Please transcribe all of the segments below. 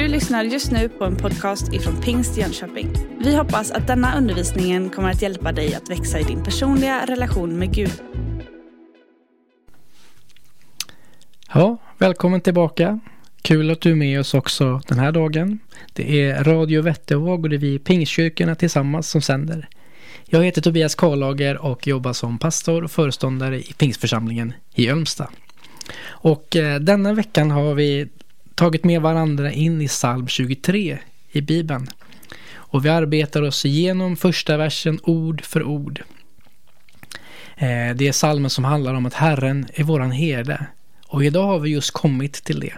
Du lyssnar just nu på en podcast ifrån Pingst Jönköping. Vi hoppas att denna undervisning kommer att hjälpa dig att växa i din personliga relation med Gud. Ja, välkommen tillbaka. Kul att du är med oss också den här dagen. Det är Radio Vättervåg och det är vi Pingstkyrkorna tillsammans som sänder. Jag heter Tobias Karlager och jobbar som pastor och föreståndare i Pingstförsamlingen i Ölmstad. Och eh, denna veckan har vi tagit med varandra in i psalm 23 i Bibeln. Och vi arbetar oss igenom första versen ord för ord. Eh, det är salmen som handlar om att Herren är våran herde. Och idag har vi just kommit till det.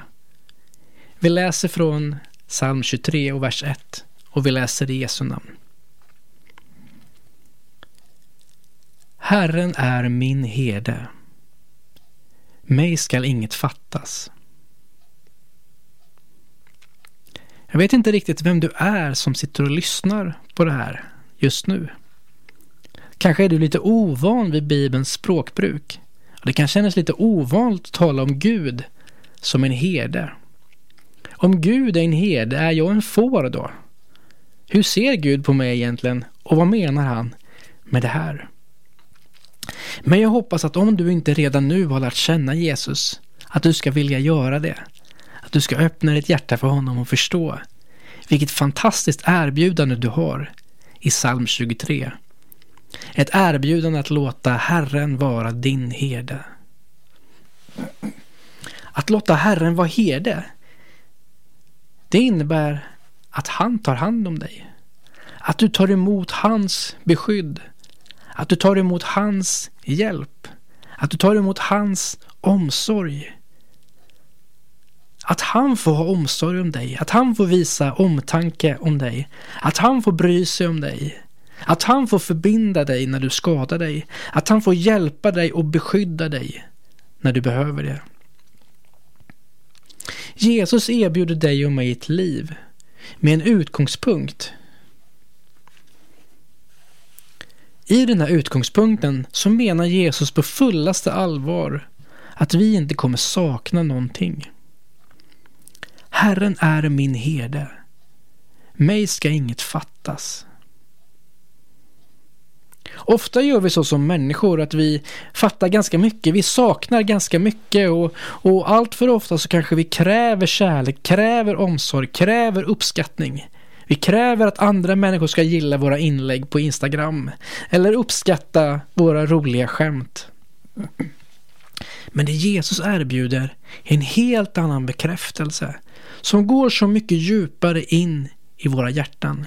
Vi läser från psalm 23 och vers 1 och vi läser i Jesu namn. Herren är min herde. Mig skall inget fattas. Jag vet inte riktigt vem du är som sitter och lyssnar på det här just nu. Kanske är du lite ovan vid Bibelns språkbruk. Det kan kännas lite ovanligt att tala om Gud som en herde. Om Gud är en herde, är jag en får då? Hur ser Gud på mig egentligen och vad menar han med det här? Men jag hoppas att om du inte redan nu har lärt känna Jesus, att du ska vilja göra det. Du ska öppna ditt hjärta för honom och förstå vilket fantastiskt erbjudande du har i psalm 23. Ett erbjudande att låta Herren vara din herde. Att låta Herren vara herde, det innebär att han tar hand om dig. Att du tar emot hans beskydd. Att du tar emot hans hjälp. Att du tar emot hans omsorg. Att han får ha omsorg om dig. Att han får visa omtanke om dig. Att han får bry sig om dig. Att han får förbinda dig när du skadar dig. Att han får hjälpa dig och beskydda dig när du behöver det. Jesus erbjuder dig och mig ett liv med en utgångspunkt. I den här utgångspunkten så menar Jesus på fullaste allvar att vi inte kommer sakna någonting. Herren är min herde. Mig ska inget fattas. Ofta gör vi så som människor att vi fattar ganska mycket, vi saknar ganska mycket och, och allt för ofta så kanske vi kräver kärlek, kräver omsorg, kräver uppskattning. Vi kräver att andra människor ska gilla våra inlägg på Instagram eller uppskatta våra roliga skämt. Men det Jesus erbjuder är en helt annan bekräftelse som går så mycket djupare in i våra hjärtan.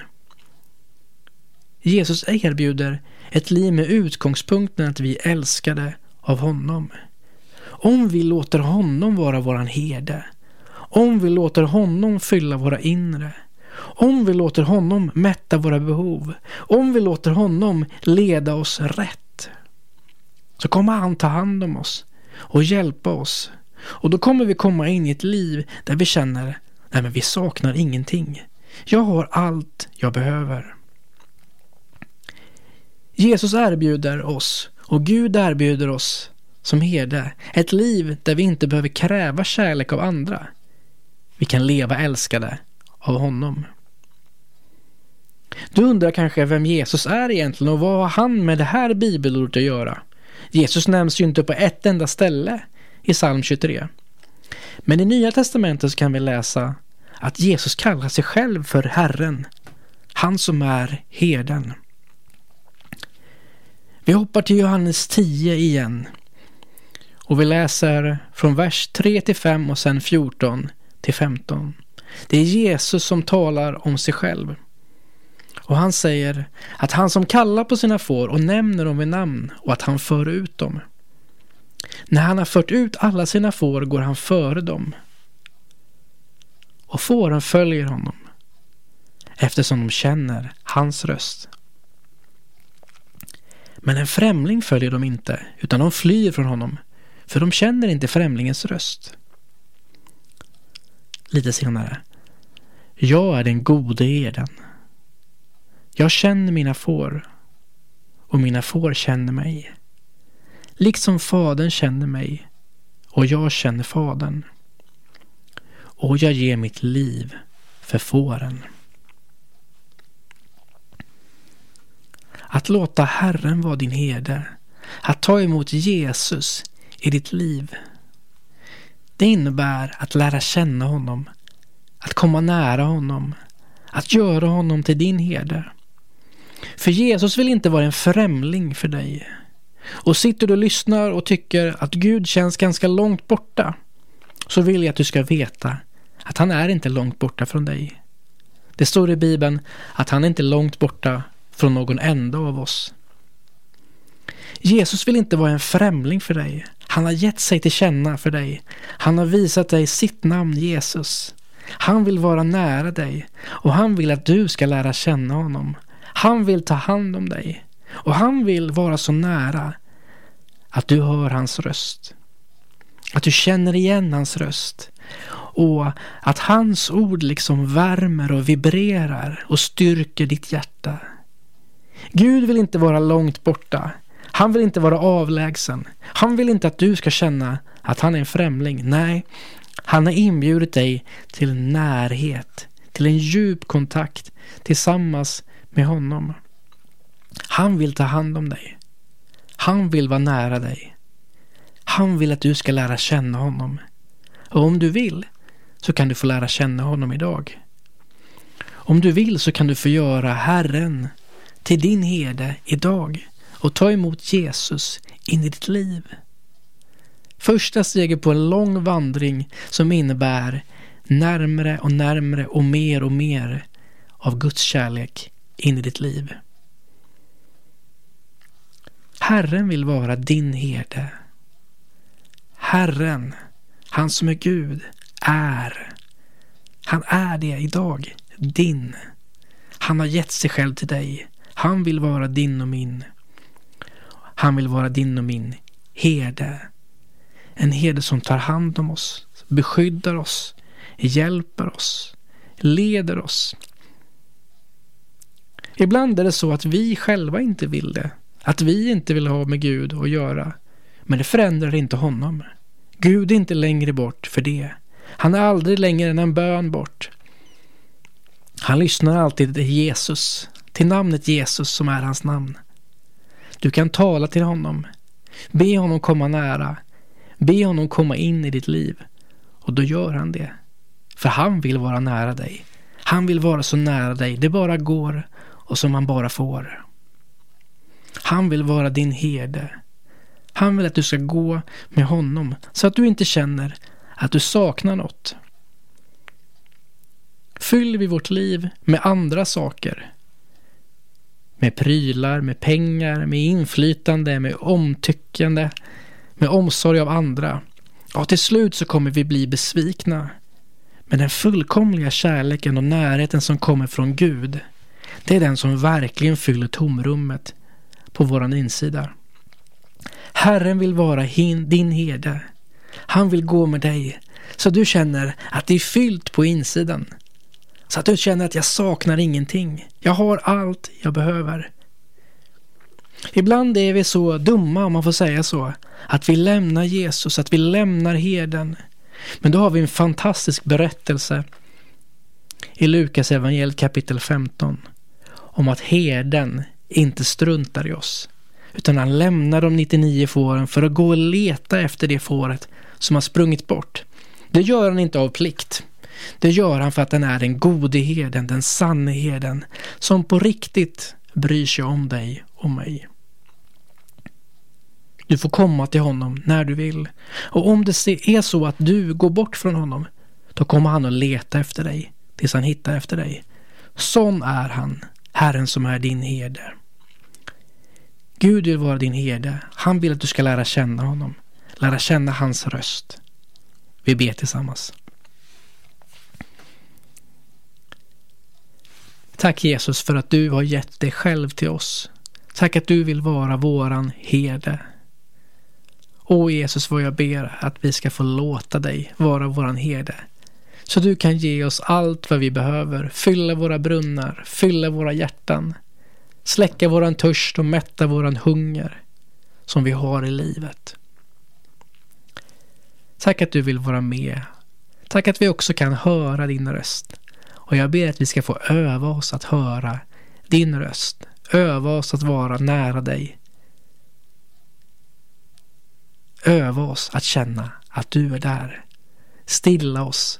Jesus erbjuder ett liv med utgångspunkten att vi är älskade av honom. Om vi låter honom vara våran herde, om vi låter honom fylla våra inre, om vi låter honom mätta våra behov, om vi låter honom leda oss rätt, så kommer han ta hand om oss och hjälpa oss. Och då kommer vi komma in i ett liv där vi känner, nej men vi saknar ingenting. Jag har allt jag behöver. Jesus erbjuder oss och Gud erbjuder oss som herde ett liv där vi inte behöver kräva kärlek av andra. Vi kan leva älskade av honom. Du undrar kanske vem Jesus är egentligen och vad har han med det här bibelordet att göra? Jesus nämns ju inte på ett enda ställe i psalm 23. Men i Nya Testamentet så kan vi läsa att Jesus kallar sig själv för Herren, han som är herden. Vi hoppar till Johannes 10 igen. Och vi läser från vers 3 till 5 och sen 14 till 15. Det är Jesus som talar om sig själv. Och han säger att han som kallar på sina får och nämner dem vid namn och att han för ut dem. När han har fört ut alla sina får går han före dem. Och fåren följer honom eftersom de känner hans röst. Men en främling följer dem inte, utan de flyr från honom, för de känner inte främlingens röst. Lite senare. Jag är den gode herden. Jag känner mina får och mina får känner mig. Liksom fadern känner mig och jag känner fadern. Och jag ger mitt liv för fåren. Att låta Herren vara din herde, att ta emot Jesus i ditt liv. Det innebär att lära känna honom, att komma nära honom, att göra honom till din herde. För Jesus vill inte vara en främling för dig. Och sitter du och lyssnar och tycker att Gud känns ganska långt borta så vill jag att du ska veta att han är inte långt borta från dig. Det står i Bibeln att han är inte långt borta från någon enda av oss. Jesus vill inte vara en främling för dig. Han har gett sig till känna för dig. Han har visat dig sitt namn Jesus. Han vill vara nära dig och han vill att du ska lära känna honom. Han vill ta hand om dig och han vill vara så nära att du hör hans röst. Att du känner igen hans röst. Och att hans ord liksom värmer och vibrerar och styrker ditt hjärta. Gud vill inte vara långt borta. Han vill inte vara avlägsen. Han vill inte att du ska känna att han är en främling. Nej, han har inbjudit dig till närhet, till en djup kontakt tillsammans med honom. Han vill ta hand om dig. Han vill vara nära dig. Han vill att du ska lära känna honom. Och om du vill så kan du få lära känna honom idag. Om du vill så kan du få göra Herren till din herde idag och ta emot Jesus in i ditt liv. Första steget på en lång vandring som innebär närmre och närmre och mer och mer av Guds kärlek in i ditt liv. Herren vill vara din herde. Herren, han som är Gud, är. Han är det idag, din. Han har gett sig själv till dig. Han vill vara din och min. Han vill vara din och min herde. En herde som tar hand om oss, beskyddar oss, hjälper oss, leder oss. Ibland är det så att vi själva inte vill det. Att vi inte vill ha med Gud att göra. Men det förändrar inte honom. Gud är inte längre bort för det. Han är aldrig längre än en bön bort. Han lyssnar alltid till Jesus, till namnet Jesus som är hans namn. Du kan tala till honom, be honom komma nära, be honom komma in i ditt liv. Och då gör han det. För han vill vara nära dig. Han vill vara så nära dig det bara går och som han bara får. Han vill vara din herde. Han vill att du ska gå med honom så att du inte känner att du saknar något. Fyller vi vårt liv med andra saker, med prylar, med pengar, med inflytande, med omtyckande, med omsorg av andra, ja till slut så kommer vi bli besvikna. Men den fullkomliga kärleken och närheten som kommer från Gud, det är den som verkligen fyller tomrummet på våran insida. Herren vill vara din herde. Han vill gå med dig så du känner att det är fyllt på insidan. Så att du känner att jag saknar ingenting. Jag har allt jag behöver. Ibland är vi så dumma, om man får säga så, att vi lämnar Jesus, att vi lämnar herden. Men då har vi en fantastisk berättelse i Lukas evangeliet kapitel 15 om att herden inte struntar i oss. Utan han lämnar de 99 fåren för att gå och leta efter det fåret som har sprungit bort. Det gör han inte av plikt. Det gör han för att han är den gode herden, den sanne herden, som på riktigt bryr sig om dig och mig. Du får komma till honom när du vill. Och om det är så att du går bort från honom, då kommer han att leta efter dig tills han hittar efter dig. Sån är han, Herren som är din herde. Gud vill vara din herde. Han vill att du ska lära känna honom. Lära känna hans röst. Vi ber tillsammans. Tack Jesus för att du har gett dig själv till oss. Tack att du vill vara våran herde. Åh Jesus vad jag ber att vi ska få låta dig vara våran herde. Så du kan ge oss allt vad vi behöver. Fylla våra brunnar, fylla våra hjärtan. Släcka våran törst och mätta våran hunger som vi har i livet. Tack att du vill vara med. Tack att vi också kan höra din röst Och jag ber att vi ska få öva oss att höra din röst. Öva oss att vara nära dig. Öva oss att känna att du är där. Stilla oss